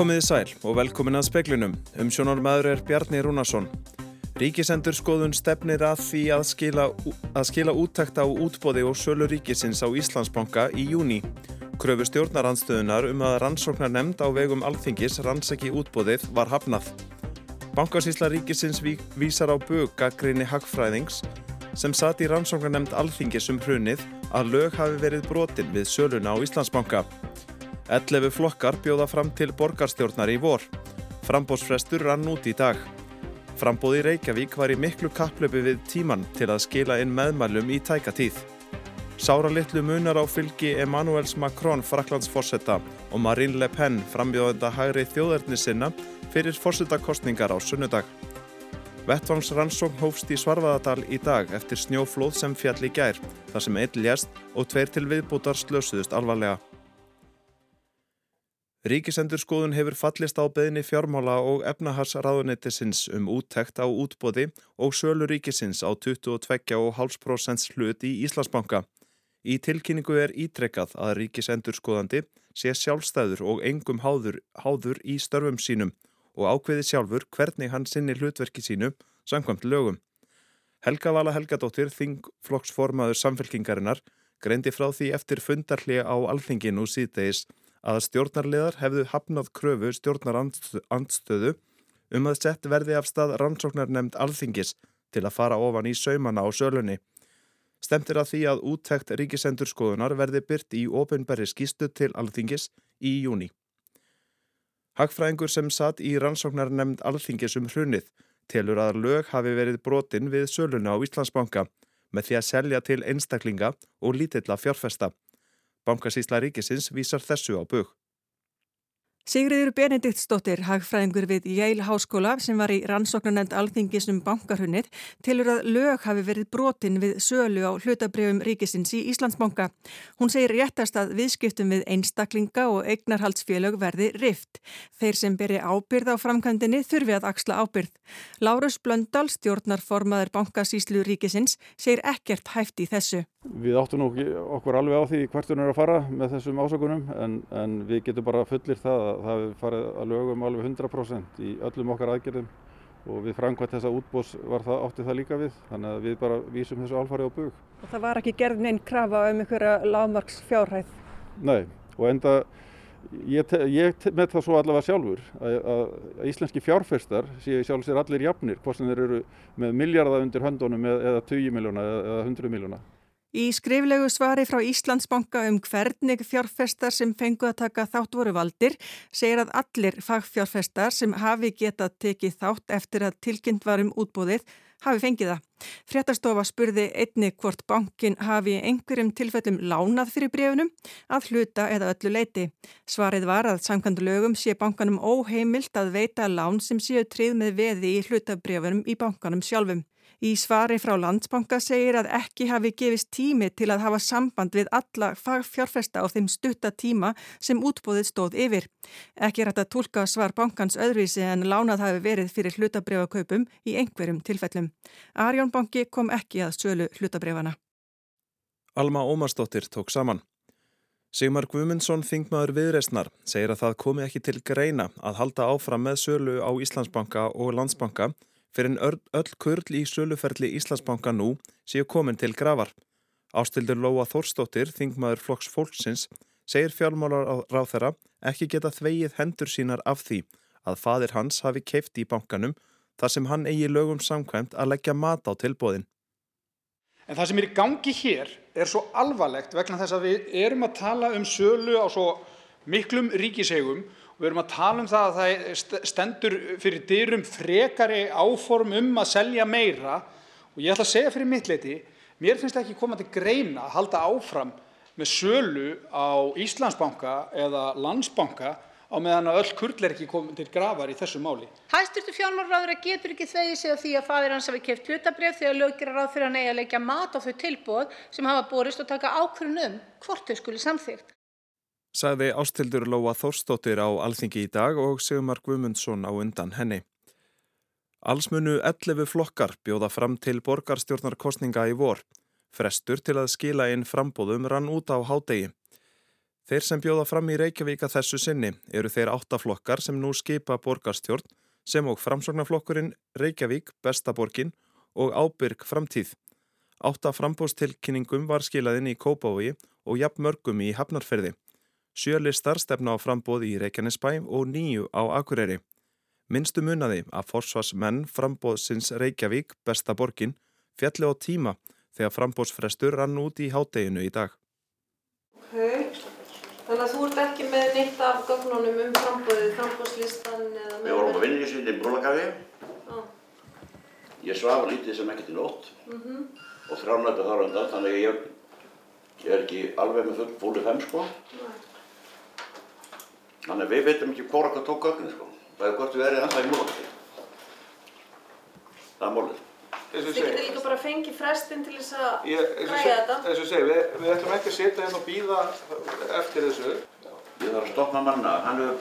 Komiði sæl og velkomin að speklinum. Um sjónar maður er Bjarni Rúnarsson. Ríkisendur skoðun stefnir að því að skila, að skila úttækt á útbóði og sölu ríkisins á Íslandsbanka í júni. Kröfu stjórnarandstöðunar um að rannsóknar nefnd á vegum alþingis rannsæki útbóðið var hafnað. Bankasísla ríkisins ví, vísar á bög gaggrinni hagfræðings sem satt í rannsóknar nefnd alþingis um hrunið að lög hafi verið brotin við söluna á Íslandsbanka. 11 flokkar bjóða fram til borgarstjórnar í vor. Frambóðsfrestur rann út í dag. Frambóði Reykjavík var í miklu kapplöpu við tíman til að skila inn meðmælum í tækatíð. Sára litlu munar á fylgi Emmanuels Macron fraklandsforsetta og Marine Le Pen frambjóðenda hægri þjóðarni sinna fyrir forsettakostningar á sunnudag. Vettvangsrannsókn hófst í Svarfaðadal í dag eftir snjóflóð sem fjall í gær, þar sem einn ljast og tveir til viðbútar slösuðust alvarlega. Ríkisendurskoðun hefur fallist á beðni fjármála og efnaharsraðunettisins um úttekt á útbóði og sölu ríkisins á 22,5% hlut í Íslandsbanka. Í tilkynningu er ítrekkað að ríkisendurskoðandi sé sjálfstæður og engum háður, háður í störfum sínum og ákveði sjálfur hvernig hann sinni hlutverki sínu samkvæmt lögum. Helga Vala Helgadóttir, þingflokksformaður samfélkingarinnar, greindi frá því eftir fundarli á alþinginu síðdeis að stjórnarliðar hefðu hafnað kröfu stjórnarandstöðu um að sett verði af stað rannsóknar nefnd alþingis til að fara ofan í saumana á sölunni. Stemtir að því að úttekt ríkisendurskoðunar verði byrt í ofinberri skýstu til alþingis í júni. Hagfræðingur sem satt í rannsóknar nefnd alþingis um hrunið telur að lög hafi verið brotin við söluna á Íslandsbanka með því að selja til einstaklinga og lítilla fjárfesta. Bankasísla ríkisins vísar þessu á bug. Sigriður Benediktsdóttir, hagfræðingur við Yale Háskóla sem var í rannsóknarnend alþingis um bankahunnið, tilur að lög hafi verið brotin við sölu á hlutabrjöfum ríkisins í Íslandsbanka. Hún segir réttast að viðskiptum við einstaklinga og eignarhaldsfélög verði rift. Þeir sem beri ábyrð á framkvæmdini þurfi að axla ábyrð. Lárus Blöndal, stjórnarformaður bankasíslu ríkisins, segir ekkert hæft í þessu. Við áttum okkur alveg á því hvert hún er að fara með þessum ásökunum en, en við getum bara fullir það að það hefur farið að lögum alveg 100% í öllum okkar aðgerðum og við framkvæmt þessa útbós var það átti það líka við þannig að við bara vísum þessu alfarið á bug. Og það var ekki gerð neinn krafa um einhverja lágmarks fjárhæð? Nei og enda ég, ég með það svo allavega sjálfur að, að íslenski fjárfestar séu sjálf sér allir jafnir hvort sem þeir eru með miljardar undir höndunum eða 20 miljóna eða 100 miljóna. Í skriflegu svari frá Íslandsbanka um hvernig fjárfestar sem fengu að taka þátt voru valdir segir að allir fagfjárfestar sem hafi getað tekið þátt eftir að tilkynnt varum útbúðið hafi fengið það. Fréttastofa spurði einni hvort bankin hafi einhverjum tilfellum lánað fyrir brefunum að hluta eða öllu leiti. Svarið var að samkvæmdu lögum sé bankanum óheimilt að veita lán sem séu trið með veði í hlutabrjöfunum í bankanum sjálfum. Í svari frá Landsbanka segir að ekki hafi gefist tími til að hafa samband við alla fagfjárfesta á þeim stutta tíma sem útbóðið stóð yfir. Ekki rætt að tólka svar bankans öðruvísi en lánað hafi verið fyrir hlutabrefakaupum í einhverjum tilfellum. Arjón banki kom ekki að sölu hlutabrefana. Alma Ómarsdóttir tók saman. Sigmar Gumundsson, þingmaður viðreysnar, segir að það komi ekki til greina að halda áfram með sölu á Íslandsbanka og Landsbanka fyrir en öll kurl í söluferli Íslandsbanka nú séu komin til gravar. Ástildur Lóa Þórstóttir, þingmaður flokks fólksins, segir fjármálar á þeirra ekki geta þvegið hendur sínar af því að fadir hans hafi keift í bankanum þar sem hann eigi lögum samkvæmt að leggja mat á tilbóðin. En það sem er í gangi hér er svo alvarlegt vegna þess að við erum að tala um sölu á svo miklum ríkisegum Við erum að tala um það að það stendur fyrir dyrum frekari áform um að selja meira og ég ætla að segja fyrir mitt leiti, mér finnst ekki koma til greina að halda áfram með sölu á Íslandsbanka eða Landsbanka á meðan að öll kurl er ekki komið til gravar í þessu máli. Hæsturstu fjármálráður getur ekki þvegið sig á því að fadir hans hafi keft hlutabref þegar löggerar ráð fyrir að neyja að leggja mat á þau tilbóð sem hafa borist og taka ákvörðun um hvort þau skuli samþygt sagði Ástildur Lóa Þórstóttir á Alþingi í dag og Sigmar Guðmundsson á undan henni. Allsmunu 11 flokkar bjóða fram til borgarstjórnarkostninga í vor. Frestur til að skila inn frambóðum rann út á hádegi. Þeir sem bjóða fram í Reykjavík að þessu sinni eru þeir áttaflokkar sem nú skipa borgarstjórn sem og framsognaflokkurinn Reykjavík, Bestaborgin og Ábyrg framtíð. Átta frambóðstilkynningum var skilaðinn í Kópavogi og jafn mörgum í Hafnarferði. Sjölistar stefna á frambóði í Reykjanesbæ og nýju á Akureyri. Minnstu munnaði að forsvarsmenn frambóðsins Reykjavík, Bestaborgin, fjalli á tíma þegar frambóðsfrestur rann út í hádeginu í dag. Ok, þannig að þú ert ekki með neitt af gögnunum um frambóðið, frambóðslistan eða með... Við vorum á vinningi síðan í Brúlakafi. Já. Ég svaf lítið sem ekkert í nótt Mhm. og þrjárnættu þar undan, þannig að ég, ég er ekki alveg með full fúli fem sko. Nei. Þannig að við veitum ekki hvora hvað tók gögnin sko. Það er hvort við erum ennþá í múlakafi. Það er mólið. Þið getur líka bara fengið frestinn til þess að ég, eins og græja segi, þetta. og ég segi við, við ætlum ekki að sitja hérna og býða eftir þessu. Ég þarf að stoppa manna, hann er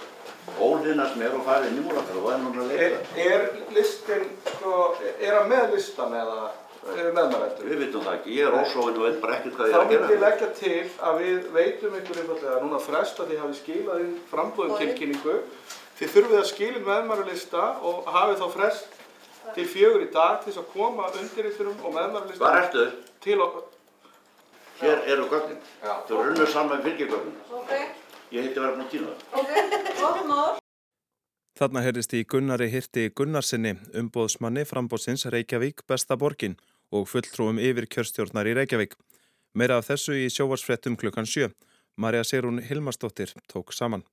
ólinnast mér og farið inn í múlakafi og það er núna að Er, leita. er listin, sko, er hann með listan eða er meðmælendur? Við veitum það ekki, ég er ósóin og veit bara ekkert hvað ég Þá er að myndi ég gera. leggja til að við veitum ykkur einfallega núna frest að þið hafið skilað inn frambúðum tilkynningu. Þið þurfið að skilin meðmælulista og hafið þá frest til fjögur í dag til þess að koma undirriturum og Hvað meðmælulista ertu? til okkur. Hér eru gögnin. Þú eru unnur saman fylgjegögnin. Ok, Ég heiti verið að týna það. ok. Þarna heyrist í Gunnari Hirti Gunnarsinni, umbóðsmanni frambóðsins Reykjavík besta borgin og fulltrúum yfir kjörstjórnar í Reykjavík. Meira af þessu í sjóvarsfrettum klukkan sjö. Marja Sigrún Hilmarsdóttir tók saman.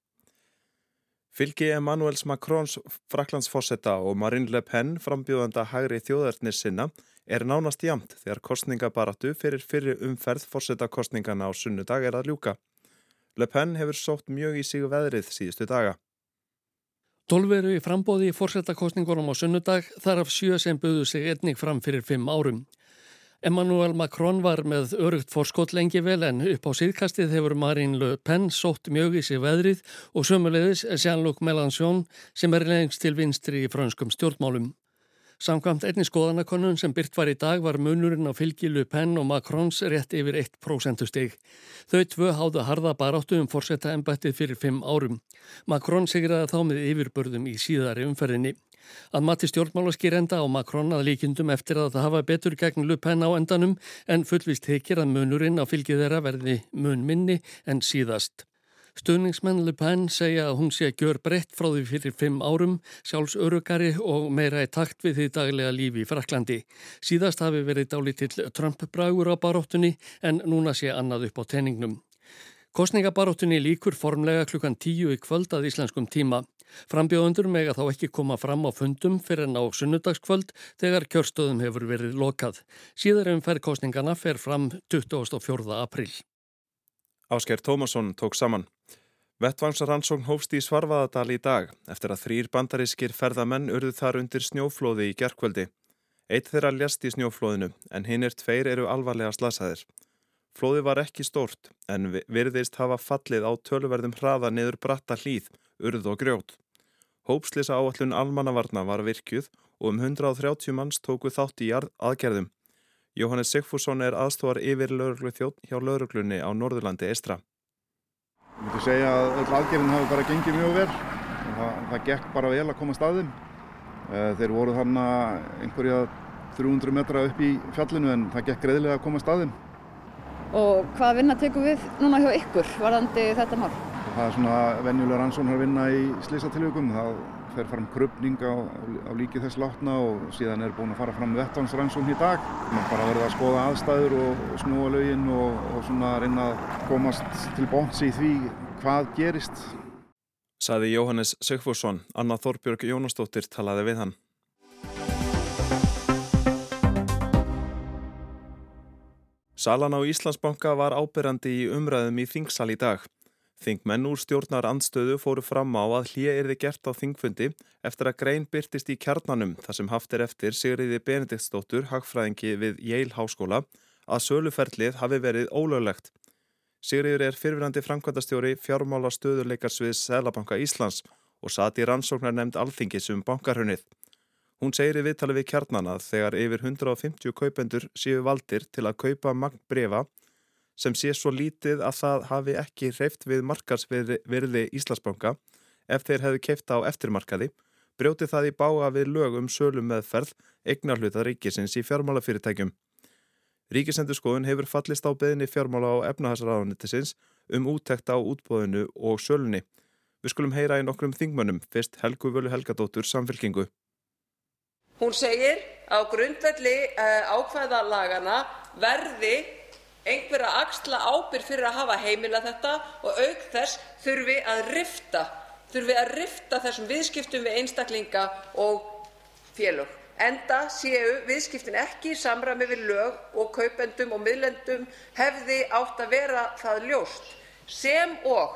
Fylgi Emmanuels Macrons Fraklandsfossetta og Marine Le Pen frambjóðanda hægri þjóðarnir sinna er nánast jamt þegar kostningabaratu fyrir fyrir umferð fossettakostningana á sunnudag er að ljúka. Le Pen hefur sótt mjög í sig veðrið síðustu daga. Tólveru í frambóði í fórsetakostningunum á sunnudag þar af sjö sem buðu sig einnig fram fyrir fimm árum. Emmanuel Macron var með örugt fórskott lengi vel en upp á síðkastið hefur Marine Le Pen sótt mjög í sig veðrið og sömulegðis Jean-Luc Mélenchon sem er lengst til vinstri í frönskum stjórnmálum. Samkvæmt einni skoðanakonun sem byrt var í dag var munurinn á fylgi Le Pen og Macrons rétt yfir 1% stig. Þau tvö háðu harða baráttu um fórsetta embættið fyrir fimm árum. Macron sigraði þá með yfirbörðum í síðari umferðinni. Að mati stjórnmálaskýrenda á Macron að líkindum eftir að það hafa betur gegn Le Pen á endanum en fullvist hekir að munurinn á fylgið þeirra verði mun minni en síðast. Stöðningsmenn Le Pen segja að hún sé að gjör breytt frá því fyrir fimm árum, sjálfs örugari og meira í takt við því daglega lífi í Fraklandi. Síðast hafi verið dálítill Trump-bragur á baróttunni en núna sé annað upp á tenningnum. Kostningabaróttunni líkur formlega klukkan tíu í kvöld að íslenskum tíma. Frambjóðundur mega þá ekki koma fram á fundum fyrir en á sunnudagskvöld þegar kjörstöðum hefur verið lokað. Síðar um ferð kostningana fer fram 24. april. Ásker Tómasson tók saman. Vettvangsrannsókn hófst í Svarfaðadal í dag eftir að þrýr bandarískir ferðamenn urðu þar undir snjóflóði í gerkvöldi. Eitt þeirra ljast í snjóflóðinu en hinn er tveir eru alvarlega slasaðir. Flóði var ekki stórt en virðist hafa fallið á töluverðum hraða niður bratta hlýð, urð og grjót. Hópslisa áallun almannavarna var virkjuð og um 130 manns tóku þátt í aðgerðum. Jóhannes Sigfússon er aðstofar yfir lauruglu þjótt hjá lauruglunni á Norðurlandi eistra. Ég myndi segja að öll aðgerðin hafi bara gengið mjög vel. Það, það gekk bara vel að koma staðum. Þeir voru þarna einhverja 300 metra upp í fjallinu en það gekk greiðlega að koma staðum. Og hvaða vinna tekum við núna hjá ykkur varðandi þetta mál? Það er svona venjulega rannsóknar vinna í slísatilvíkum. Það fer fram krupning á, á líki þess látna og síðan er búin að fara fram vettvangsrannsókn í dag. Man bara verða að skoða aðstæður og, snúa lögin og, og svona reyna að komast til bóns í því hvað gerist. Saði Jóhannes Sigfússon, Anna Þorbjörg Jónastóttir talaði við hann. Salan á Íslandsbanka var ábyrrandi í umræðum í Þingsal í dag. Þingmenn úr stjórnar andstöðu fóru fram á að hlýja erði gert á þingfundi eftir að grein byrtist í kjarnanum þar sem haft er eftir Sigriði Benediktsdóttur, hagfræðingi við Yale Háskóla, að söluferlið hafi verið ólöglegt. Sigriður er fyrirverandi framkvæmdastjóri fjármála stöðuleikarsvið Sælabanka Íslands og sati rannsóknar nefnd alþingis um bankarhunnið. Hún segir í viðtali við kjarnan að þegar yfir 150 kaupendur séu valdir til að kaupa magn brefa sem sé svo lítið að það hafi ekki hreift við markasverði Íslandsbanka ef þeir hefðu keifta á eftirmarkaði, brjóti það í báa við lög um sölum meðferð eignarhluta ríkisins í fjármálafyrirtækjum. Ríkisendurskoðun hefur fallist á beðinni fjármála á efnahagsraðanitisins um úttekt á útbóðinu og sölunni. Við skulum heyra í nokkrum þingmönnum, fyrst Helgu Völu Helgadóttur samfélkingu. Hún segir á grundvelli uh, ákvæða lagana verði einhver að axla ábyrg fyrir að hafa heimila þetta og auk þess þurfi að rifta, þessum viðskiptum við einstaklinga og félög. Enda séu viðskiptin ekki í samræmi við lög og kaupendum og miðlendum hefði átt að vera það ljóst sem og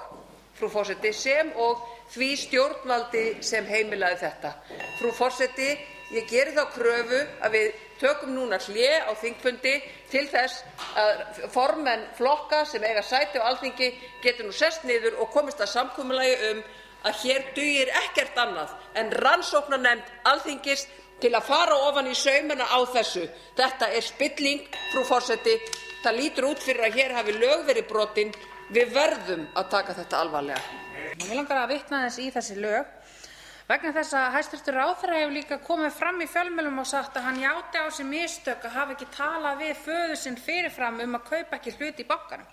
frú forseti, sem og því stjórnvaldi sem heimilaði þetta. Frú forseti, ég geri þá kröfu að við tökum núna hlje á þingfundi til þess að formenn flokka sem eiga sæti á alþingi getur nú sest niður og komist að samkúmulagi um að hér dugir ekkert annað en rannsóknarnemnd alþingis til að fara ofan í saumana á þessu. Þetta er spilling, frú forseti. Það lítur út fyrir að hér hafi lög verið brotin Við verðum að taka þetta alvarlega. Mér langar að vitna þess í þessi lög vegna þess að hæstvirtur ráðherra hefur líka komið fram í fjölmjölum og sagt að hann játi á sig mistök að hafa ekki talað við föðu sinn fyrirfram um að kaupa ekki hluti í bankanum.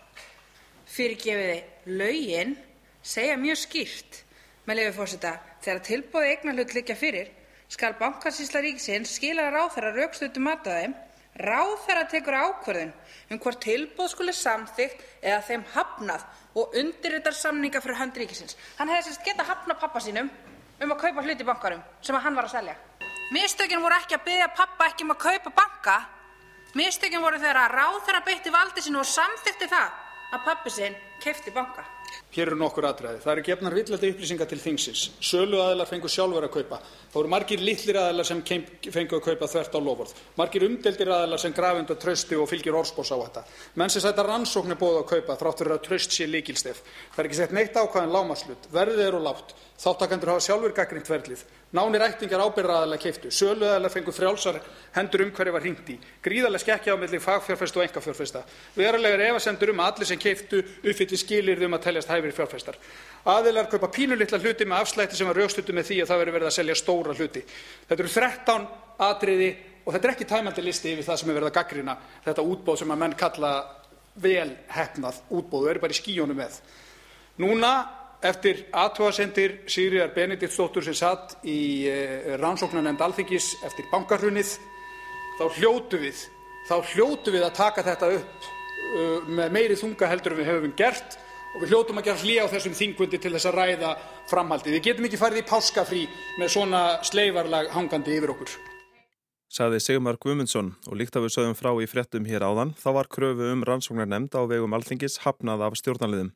Fyrirgefiði lögin segja mjög skýrt með lefi fórseta þegar tilbóði eignar hlut liggja fyrir skal bankansýsla ríkisins skila ráðherra raukstutu mataði Ráðherra tekur ákvörðun um hvort tilboð skuli samþykkt eða þeim hafnað og undirritar samninga fyrir hönd ríkisins. Hann hefði sérst geta hafnað pappa sínum um að kaupa hluti bankarum sem hann var að selja. Mistökin voru ekki að byggja pappa ekki um að kaupa banka. Mistökin voru þegar að ráðherra beitti valdi sinu og samþykti það að pappi sinn kefti banka. Hér eru nokkur atriði. Það eru gefnar villandi upplýsingar til þingsins. Söluaðilar fengu sjálfur að kaupa. Það voru margir litlir aðilar sem fengu að kaupa þvert á loforð. Margir umdeldir aðilar sem grafund og trausti og fylgir orðspós á þetta. Menn sem sæta rannsókn er búið að kaupa þrátt fyrir að traust sé líkilstef. Það er ekki sett neitt ákvæðin lámaslut. Verðið eru lágt. Þáttakendur hafa sjálfur gaggrínt ferlið. Nánir ættingar ábyrgðaraðilar keiftu. Söluaðilar fengu frjálsar hendur um hverju var hringt í. Gríðarlega skekkja á milli fagfjárfesta og einkafjárfesta. Verulegar efasemdir um að allir sem keiftu uppfylli skilyrði um að teljast hæfir fjárfestar. Aðilar kaupa pínulitla hluti með afslætti sem var rökstuddu með því að það verið verið að selja stóra hluti. Þetta eru 13 atriði og þetta er ekki tæmandi listi yfir það sem er verið að gaggrina þetta útbóð sem að menn kalla vel hefnað útbóð og eru bara í skíjónu með. Núna eftir aðtóasendir Sigriðar Benediktsdóttur sem satt í eh, rannsóknarnemnd alþingis eftir bankarhunnið þá hljótu við, þá hljótu við að taka þetta upp uh, með meiri þunga heldur en við höfum gert og við hljótum að gera hlýja á þessum þingfundi til þess að ræða framhaldi. Við getum ekki farið í páskafrí með svona sleifarlag hangandi yfir okkur. Saði Sigmar Guðmundsson og líkt að við sögum frá í frettum hér áðan þá var kröfu um rannsóknar nefnd á vegum alþingis hafnað af stjórnarliðum.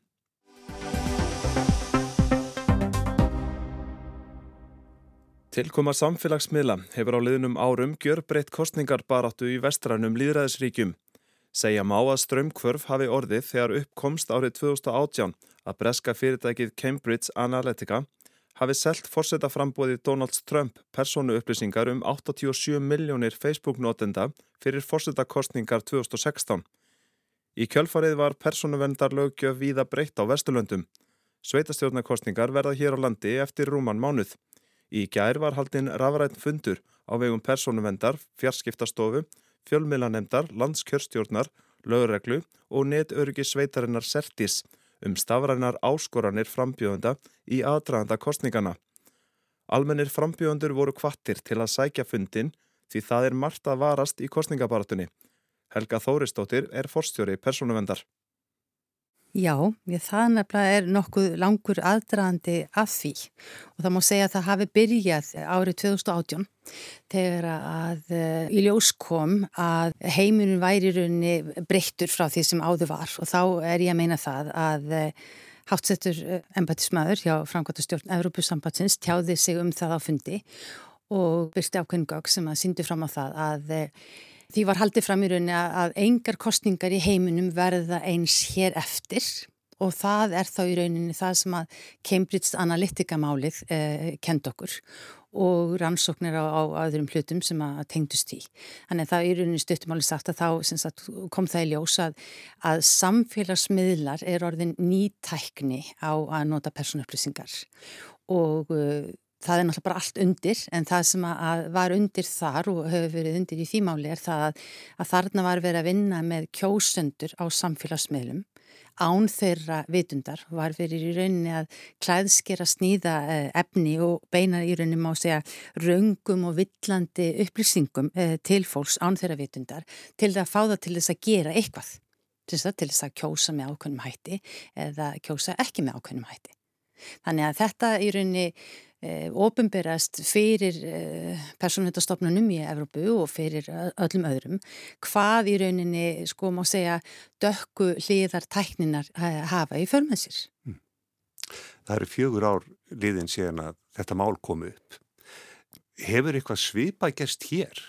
Tilkoma samfélagsmiðla hefur á liðnum árum gjör breytt kostningarbaráttu í vestrænum líðræðisríkjum. Segja má að strömmkvörf hafi orðið þegar uppkomst árið 2018 að breska fyrirtækið Cambridge Analytica hafi selt fórsetaframbóði Donald Trump persónu upplýsingar um 87 miljónir Facebook-notenda fyrir fórsetakostningar 2016. Í kjölfarið var persónuvendarlögjöf víða breytt á Vesturlöndum. Sveitastjórnarkostningar verða hér á landi eftir rúman mánuð. Í gær var haldinn rafrænt fundur á vegum persónuvendar, fjarskiptastofu fjölmiðlanemdar, landskjörstjórnar, lögreglu og netöryggi sveitarinnar Sertis um stafrænar áskoranir frambjöðunda í aðdraðanda kostningana. Almennir frambjöðundur voru kvattir til að sækja fundin því það er margt að varast í kostningabaratunni. Helga Þóristóttir er forstjóri persónuvendar. Já, ég, það nefnilega er nokkuð langur aðdraðandi að því. Og það má segja að það hafi byrjað árið 2018 þegar að uh, í ljós kom að heiminun væri raunni breyttur frá því sem áður var. Og þá er ég að meina það að uh, eh, hátsettur uh, eh, embatismæður hjá framkvæmtastjórn Európusambatsins tjáði sig um það á fundi og byrsti ákveðingögg sem að syndu fram á það að Því var haldið fram í rauninni að engar kostningar í heiminum verða eins hér eftir og það er þá í rauninni það sem að Cambridge Analytica málið eh, kend okkur og rannsóknir á, á öðrum hlutum sem að tengdust í. Þannig að það í rauninni stuttumáli sagt að þá sagt, kom það í ljós að, að samfélagsmiðlar er orðin nýtækni á að nota persónuupplýsingar og uh, það er náttúrulega bara allt undir en það sem var undir þar og hefur verið undir í þýmáli er það að, að þarna var verið að vinna með kjósendur á samfélagsmiðlum án þeirra vitundar var verið í rauninni að klæðskera sníða eh, efni og beina í rauninni má segja raungum og villandi upplýsingum eh, til fólks án þeirra vitundar til að fá það til þess að gera eitthvað til þess að kjósa með ákveðnum hætti eða kjósa ekki með ákveðnum hætti. Þannig að þetta í rauninni ofinberast fyrir eh, persónvendastofnunum í Evrópu og fyrir öllum öðrum hvað í rauninni sko má segja dökku hliðar tækninar eh, hafa í förmessir. Mm. Það eru fjögur ár liðin síðan að þetta mál komu upp. Hefur eitthvað svipa gerst hér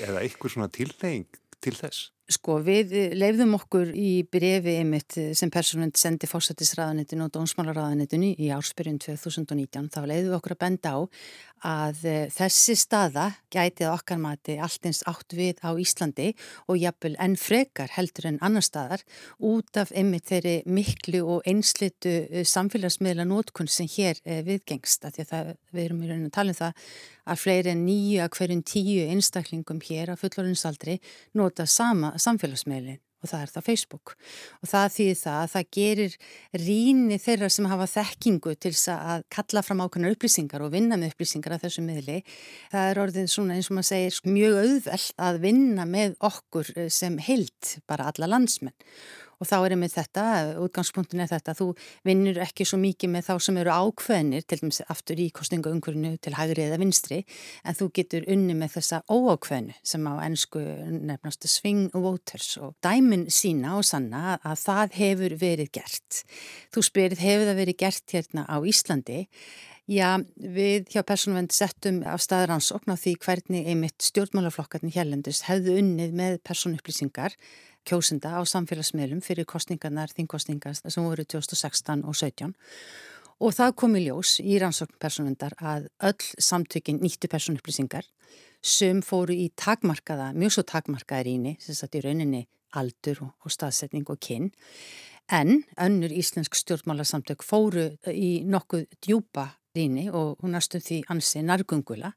eða eitthvað svona tilneying til þess? Sko við leifðum okkur í brefi einmitt sem persónund sendi fórsættisraðanitinu og dónsmálaраðanitinu í ársbyrjun 2019. Þá leifðum við okkur að benda á að eh, þessi staða gætið okkar mati allt eins átt við á Íslandi og jafnvel enn frekar heldur en annar staðar út af einmitt þeirri miklu og einslitu eh, samfélagsmiðla nótkunn sem hér eh, viðgengst. Það, við erum í rauninu að tala um það að fleiri en nýju að hverjum tíu einstaklingum hér að fullorinsaldri nota sama samfélagsmiðlin og það er það Facebook og það þýðir það að það gerir ríni þeirra sem hafa þekkingu til að kalla fram ákveðnar upplýsingar og vinna með upplýsingar af þessu miðli. Það er orðið svona eins og maður segir mjög auðveld að vinna með okkur sem heilt bara alla landsmenn og þá er einmitt þetta, útgangspunktin er þetta, þú vinnur ekki svo mikið með þá sem eru ákveðnir, til dæmis aftur í kostningaungurinu til hægri eða vinstri, en þú getur unni með þessa óákveðnu sem á ennsku nefnast swing voters og dæmin sína og sanna að það hefur verið gert. Þú spyrir, hefur það verið gert hérna á Íslandi? Já, við hjá Personvend settum af staðaransokn á því hvernig einmitt stjórnmálaflokkarnir hérlendist hefðu unnið með personupplýsingar kjósenda á samfélagsmiðlum fyrir kostningarnar, þingkostningar sem voru 2016 og 17 og það kom í ljós í rannsókn personundar að öll samtökin nýttu personupplýsingar sem fóru í takmarkaða, mjög svo takmarkaða rýni, sem satt í rauninni aldur og staðsetning og kinn en önnur íslensk stjórnmálarsamtök fóru í nokkuð djúpa rýni og hún næstum því ansi nærgungula.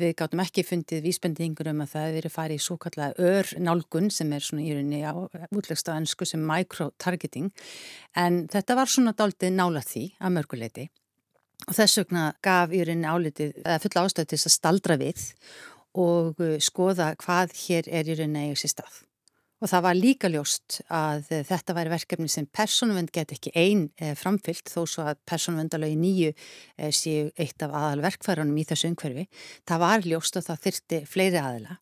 Við gáttum ekki fundið vísbendingur um að það hefur verið farið í svo kallega ör nálgun sem er svona í rauninni á útlegsta önsku sem micro-targeting en þetta var svona daldið nála því að mörguleiti og þess vegna gaf í rauninni álitið fulla ástöð til þess að staldra við og skoða hvað hér er í rauninni eigið sér stað. Og það var líka ljóst að þetta væri verkefni sem persónuvend get ekki einn eh, framfyllt þó svo að persónuvendalögi nýju eh, séu eitt af aðal verkfærunum í þessu umhverfi. Það var ljóst að það þyrti fleiri aðila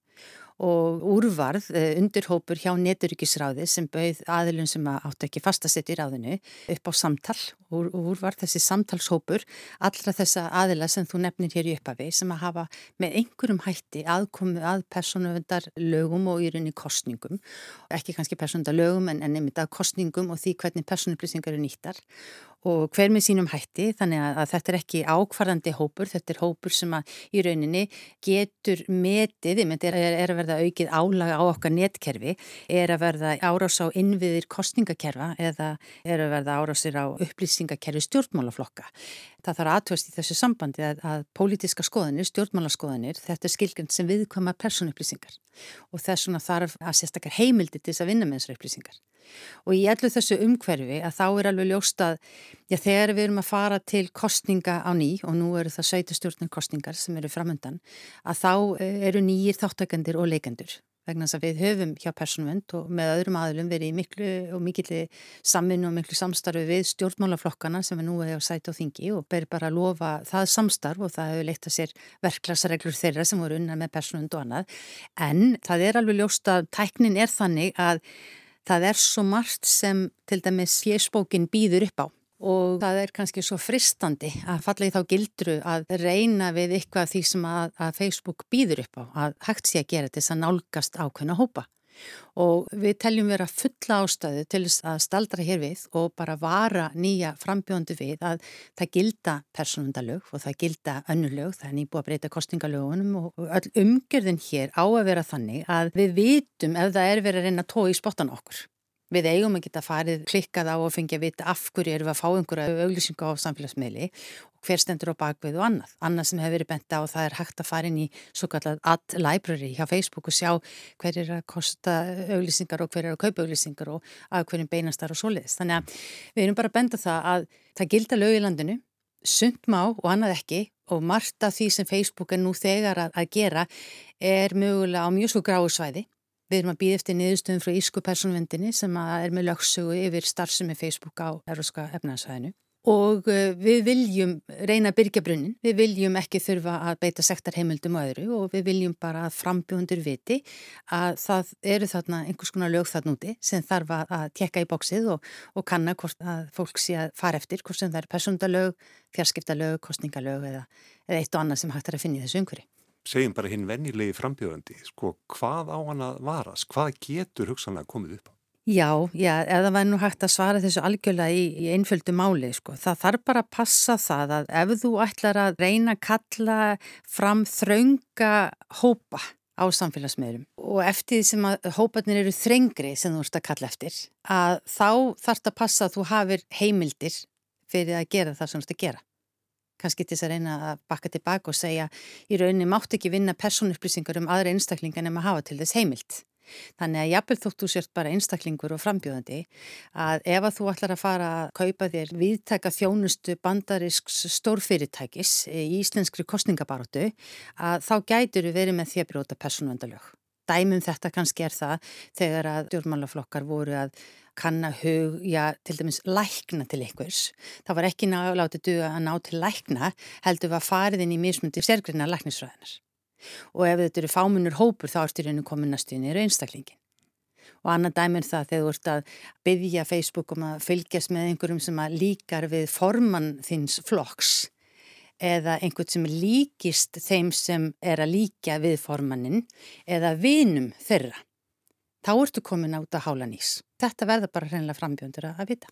og úrvarð eh, undirhópur hjá neturíkisráði sem bauð aðilun sem átt ekki fastasett í ráðinu upp á samtal og úrvarð þessi samtalshópur allra þessa aðila sem þú nefnir hér í uppafi sem að hafa með einhverjum hætti aðkomu að personuvendar lögum og í rauninni kostningum ekki kannski personuvendar lögum en, en nefnit að kostningum og því hvernig personuplýsingar eru nýttar og hver með sínum hætti þannig að, að þetta er ekki ákvarðandi hópur, þetta er hópur sem að í rauninni getur metið, þetta er, er að verða aukið álaga á okkar netkerfi, er að verða árás á innviðir kostningakerfa eða er að verða árásir á upplýsingakerfi stjórnmálaflokka. Það þarf aðtöðast í þessu sambandi að, að pólitiska skoðanir, stjórnmálaskoðanir, þetta er skilgjörn sem viðkoma personupplýsingar og þess svona þarf að sérstakar heimildi til þess að vinna með þessar upplýsingar. Og í allu þessu umhverfi að þá er alveg ljóst að já, þegar við erum að fara til kostninga á ný og nú eru það sveitustjórnum kostningar sem eru framöndan að þá eh, eru nýjir þáttakendir og leikendur vegna þess að við höfum hjá personvend og með öðrum aðlum verið í miklu og mikilli samvinnu og miklu samstarfi við stjórnmálaflokkana sem við nú hefur sætt á þingi og ber bara að lofa það samstarf og það hefur leitt að sér verklagsreglur þeirra sem voru unna með personvend og annað. En það er alveg ljóst að tæknin er þannig að það er svo margt sem til dæmis fjersbókin býður upp á og það er kannski svo fristandi að falla í þá gildru að reyna við eitthvað því sem að, að Facebook býður upp á að hægt sé að gera þess að nálgast ákveðna hópa. Og við teljum vera fulla ástöðu til að staldra hér við og bara vara nýja frambjóðandi við að það gilda personundalög og það gilda önnulög, það er nýbúið að breyta kostingalögunum og öll umgjörðin hér á að vera þannig að við vitum ef það er verið að reyna að tói í spottan okkur Við eigum að geta farið klikkað á og fengið að vita af hverju erum við að fá einhverja auglýsingu á samfélagsmiðli og hver stendur á bakvið og annað. Annað sem hefur verið bent á það er hægt að fara inn í svo kallat ad library hjá Facebook og sjá hver er að kosta auglýsingar og hver er að kaupa auglýsingar og að hverjum beinastar og soliðist. Þannig að við erum bara að benda það að það gilda lög í landinu, sund má og annað ekki og margt af því sem Facebook er nú þegar að, að gera er mögulega á mjög svo gráu svæði Við erum að býða eftir niðurstöðum frá Ísku persónvendinni sem er með lögsugu yfir starfsemi Facebook á eroska efnaðsvæðinu og uh, við viljum reyna að byrja brunnin, við viljum ekki þurfa að beita sektarheimildum og öðru og við viljum bara að frambjóndur viti að það eru þarna einhvers konar lög þarna úti sem þarf að tekka í bóksið og, og kanna hvort að fólk sé að fara eftir, hvort sem það er persóndalög, fjarskiptalög, kostningalög eða, eða eitt og annað sem hægt er að finna í þessu umhverju segjum bara hinn venjulegi frambjöðandi, sko, hvað á hann að varast, hvað getur hugsanlega komið upp á? Já, já, eða væri nú hægt að svara þessu algjörlega í, í einföldu máli, sko. Það þarf bara að passa það að ef þú ætlar að reyna að kalla fram þraunga hópa á samfélagsmiðlum og eftir því sem að hópanir eru þrengri sem þú ert að kalla eftir, að þá þarf það að passa að þú hafir heimildir fyrir að gera það sem þú ert að gera kannski til þess að reyna að bakka tilbaka og segja í rauninni mátt ekki vinna personupplýsingar um aðra einstaklingar nema að hafa til þess heimilt. Þannig að jafnveg þótt þú sért bara einstaklingur og frambjóðandi að ef að þú ætlar að fara að kaupa þér viðtæka þjónustu bandarisks stórfyrirtækis í íslenskri kostningabaróttu að þá gætur við verið með því að brjóta personuendalög. Dæmum þetta kannski er það þegar að djórnmálaflokkar voru að kanna hug, já, til dæmis lækna til einhvers. Það var ekki látið duða að ná til lækna, heldur við að farið inn í mismundi sérgrinna læknisfræðinar. Og ef þetta eru fámunur hópur þá ertu rauninu komin að stuðni í raunstaklingin. Og annað dæminn það þegar þú ert að byggja Facebook um að fylgjast með einhverjum sem líkar við formann þins flokks eða einhvern sem líkist þeim sem er að líka við formannin eða vinum þeirra þá ertu komin át að hála nýs. Þetta verður bara hreinlega frambjöndur að vita.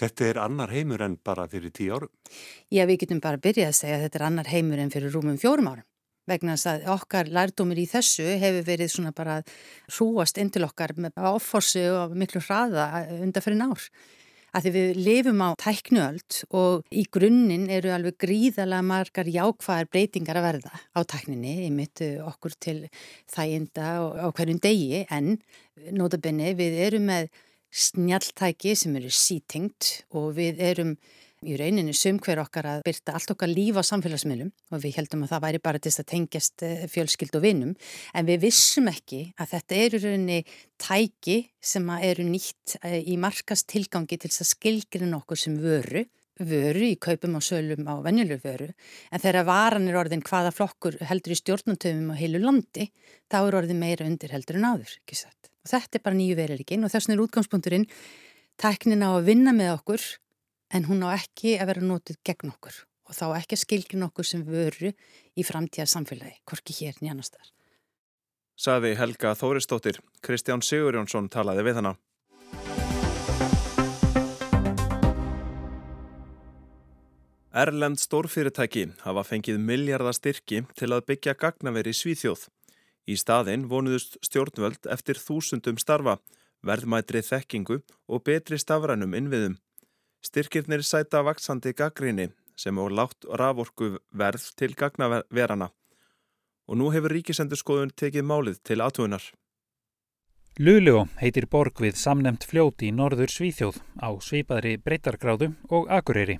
Þetta er annar heimur en bara fyrir tíu árum? Já, við getum bara byrjað að segja að þetta er annar heimur en fyrir rúmum fjórum árum. Vegna að okkar lærdómir í þessu hefur verið svona bara hrúast inn til okkar með áforsu og miklu hraða undan fyrir nár að því við lifum á tæknuöld og í grunninn eru alveg gríðalega margar jákvæðar breytingar að verða á tækninni, ég myndi okkur til þæginda á hverjum degi. En notabene við erum með snjaltæki sem eru sítingt og við erum í rauninni sum hver okkar að byrta allt okkar líf á samfélagsmiðlum og við heldum að það væri bara til þess að tengjast eh, fjölskyld og vinnum en við vissum ekki að þetta eru rauninni tæki sem eru nýtt eh, í markast tilgangi til þess að skilgrina okkur sem vöru vöru í kaupum og sölum á venjulegur vöru. En þegar varan er orðin hvaða flokkur heldur í stjórnantöfum á heilu landi þá er orðin meira undir heldur en áður og þetta er bara nýju verilíkin og þessin er útgangspunkturinn tæknin á að vinna með okkur en hún á ekki að vera nótið gegn okkur og þá ekki að skilgjum okkur sem vöru í framtíða samfélagi, hvorki hér nýjanastar. Saði Helga Þóristóttir, Kristján Sigurjónsson talaði við hana. Erlend stórfyrirtæki hafa fengið miljardastyrki til að byggja gagnaveri Svíþjóð. Í staðinn vonuðust stjórnvöld eftir þúsundum starfa, verðmætri þekkingu og betri stafrænum innviðum. Styrkirnir sæta vaksandi gaggrinni sem og látt raforku verð til gagnaverana og nú hefur ríkisendurskoðun tekið málið til aðtugunar. Luleå heitir borg við samnemt fljóti í norður Svíþjóð á svipaðri breytargráðu og akureyri.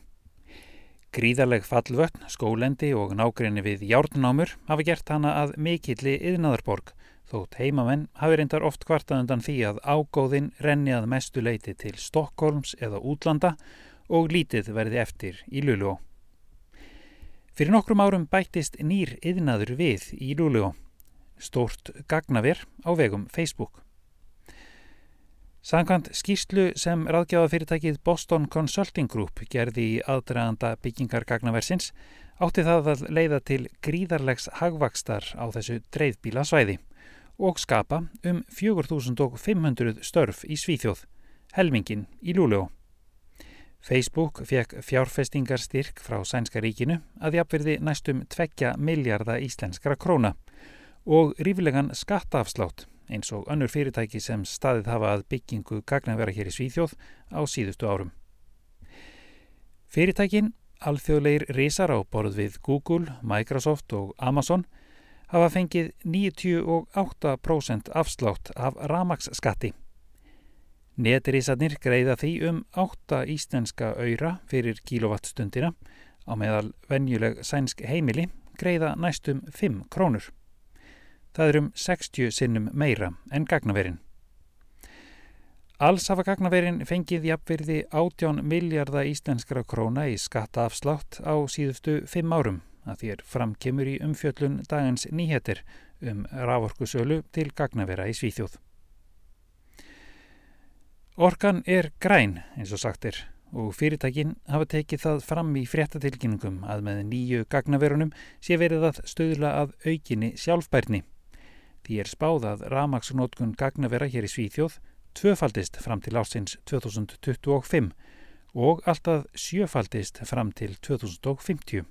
Gríðarleg fallvötn, skólendi og nágrinni við járnámur hafa gert hana að mikilli yðnaðarborg þótt heimamenn hafi reyndar oft kvartaðundan því að ágóðin renni að mestu leiti til Stokkólms eða útlanda og lítið verði eftir í Luleå. Fyrir nokkrum árum bættist nýr yðnaður við í Luleå, stórt gagnaver á vegum Facebook. Sankant skýslu sem ráðgjáðafyrirtækið Boston Consulting Group gerði í aðdraganda byggingar gagnaversins átti það að leiða til gríðarlegs hagvakstar á þessu dreifbíla svæði og skapa um 4500 störf í Svíþjóð, helmingin í Lúleó. Facebook fekk fjárfestingarstyrk frá Sænska ríkinu að jafnverði næstum 2 miljardar íslenskra króna og rífilegan skattaafslátt eins og önnur fyrirtæki sem staðið hafa að byggingu gagnavera hér í Svíþjóð á síðustu árum. Fyrirtækin, alþjóðleir risar á borð við Google, Microsoft og Amazon hafa fengið 98% afslátt af ramagsskatti. Netrisarnir greiða því um 8 íslenska öyra fyrir kilowattstundina á meðal venjuleg sænsk heimili greiða næstum 5 krónur. Það er um 60 sinnum meira en gagnaverin. Alls hafa gagnaverin fengið jafnverði 18 miljardar íslenskra króna í skattaafslátt á síðustu 5 árum að þér framkemur í umfjöllun dagins nýheter um raforkusölu til gagnavera í Svíþjóð. Orkan er græn eins og sagt er og fyrirtækin hafa tekið það fram í fréttatilkynningum að með nýju gagnaverunum sé verið að stöðla að aukinni sjálfbærni. Því er spáðað ramagsnótkun gagnavera hér í Svíþjóð tvöfaldist fram til ásins 2025 og alltaf sjöfaldist fram til 2050.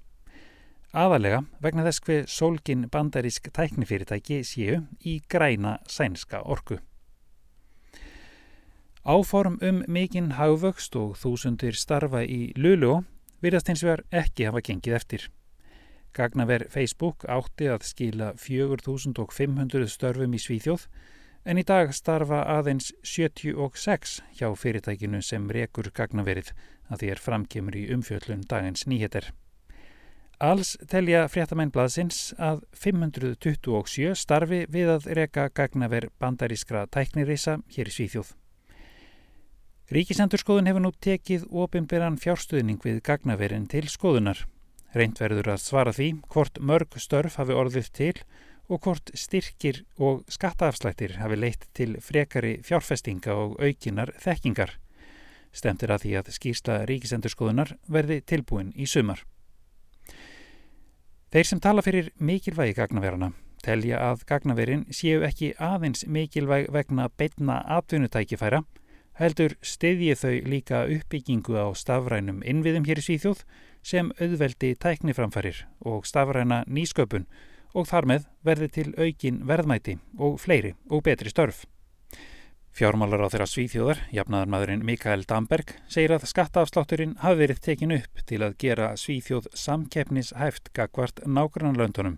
Aðalega vegna þess hver sólgin bandarísk tæknifyrirtæki séu í græna sænska orku. Áform um mikinn haugvöxt og þúsundir starfa í Luló virðast eins vegar ekki hafa gengið eftir. Gagnaver Facebook átti að skila 4500 störfum í Svíþjóð en í dag starfa aðeins 76 hjá fyrirtækinu sem rekur gagnaverið að því er framkemur í umfjöllun dagins nýheter. Alls telja fréttamennblaðsins að 527 starfi við að reka gagnaver bandarískra tæknirisa hér í Svíþjóð. Ríkisendurskoðun hefur nú tekið ofinberan fjárstuðning við gagnaverin til skoðunar. Reynd verður að svara því hvort mörg störf hafi orðið til og hvort styrkir og skattaafslættir hafi leitt til frekari fjárfestinga og aukinar þekkingar. Stemtir að því að skýrsla ríkisendurskoðunar verði tilbúin í sumar. Þeir sem tala fyrir mikilvægi gagnaverana telja að gagnaverin séu ekki aðeins mikilvæg vegna beitna atvinnutækifæra heldur stiðji þau líka uppbyggingu á stafrænum innviðum hér í Svíþjóð sem auðveldi tækniframfærir og stafræna nýsköpun og þar með verði til aukin verðmæti og fleiri og betri störf. Fjármálar á þeirra svíþjóðar, jafnaðarmadurinn Mikael Damberg, segir að skattaafslátturinn hafi verið tekin upp til að gera svíþjóð samkeppnishæft gagvart nágrannlöndunum.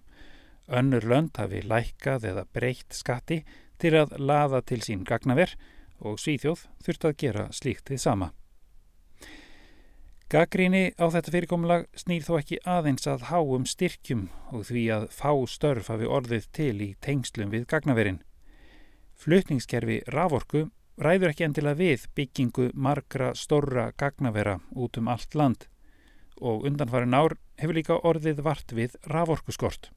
Önnur lönd hafi lækkað eða breytt skatti til að laða til sín gagnaver og svíþjóð þurft að gera slíkt þið sama. Gaggríni á þetta fyrirkomulag snýr þó ekki aðeins að háum styrkjum og því að fá störf hafi orðið til í tengslum við gagnaverin. Flutningskerfi raforku ræður ekki endilega við byggingu margra stórra gagnavera út um allt land og undanfarin ár hefur líka orðið vart við raforkuskort.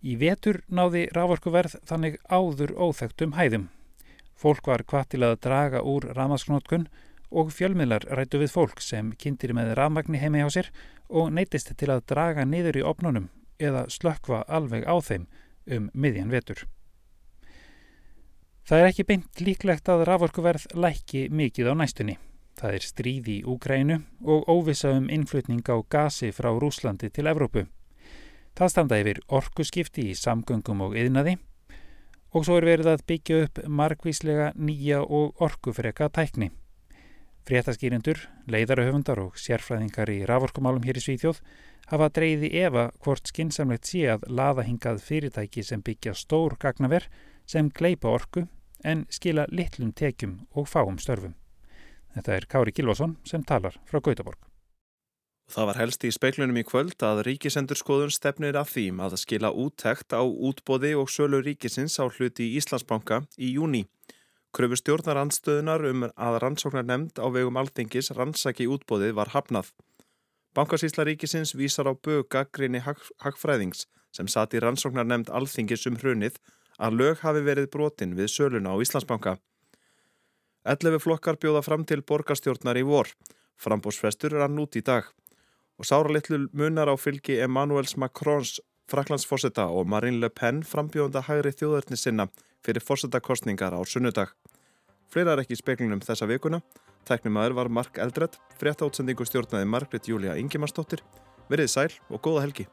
Í vetur náði raforkuverð þannig áður óþægtum hæðum. Fólk var hvað til að draga úr ramasknótkun og fjölmiðlar rættu við fólk sem kynntir með rafmagni heimi á sér og neytist til að draga niður í opnunum eða slökkva alveg á þeim um miðjan vetur. Það er ekki beint líklegt að raforkuverð lækki mikið á næstunni. Það er stríð í Úgrænu og óvisa um innflutning á gasi frá Rúslandi til Evrópu. Það standa yfir orkuskipti í samgöngum og yðnaði og svo er verið að byggja upp margvíslega nýja og orkufreka tækni. Fréttaskýrindur, leiðarahöfundar og sérfræðingar í raforkumálum hér í Svíþjóð hafa dreyði efa hvort skinsamlegt sé að laða hingað fyrirtæki sem byggja stór gagnaver sem gleipa orku en skila litlum tekjum og fáum störfum. Þetta er Kári Kilvason sem talar frá Gautaborg. Það var helst í speiklunum í kvöld að ríkisendurskoðun stefnir að þým að skila úttekt á útbóði og sölu ríkisins á hluti í Íslandsbanka í júni. Kröfu stjórnarandstöðunar um að rannsóknar nefnd á vegum alþingis rannsaki útbóðið var hafnað. Bankasísla ríkisins vísar á böga grini hagfræðings sem sati rannsóknar nefnd alþingis um hrunið að lög hafi verið brotin við söluna á Íslandsbanka. 11 flokkar bjóða fram til borgarstjórnar í vor. Frambósfrestur rann út í dag og sáralitlu munar á fylgi Emmanuels Macrons Fraklandsforsetta og Marine Le Pen frambjóðanda hægri þjóðarni sinna fyrir forsettakostningar á sunnudag. Fleira er ekki í speklinum þessa vikuna. Tæknumæður var Mark Eldred, frétta átsendingu stjórnaði Margret Júlia Ingimarsdóttir. Verið sæl og góða helgi.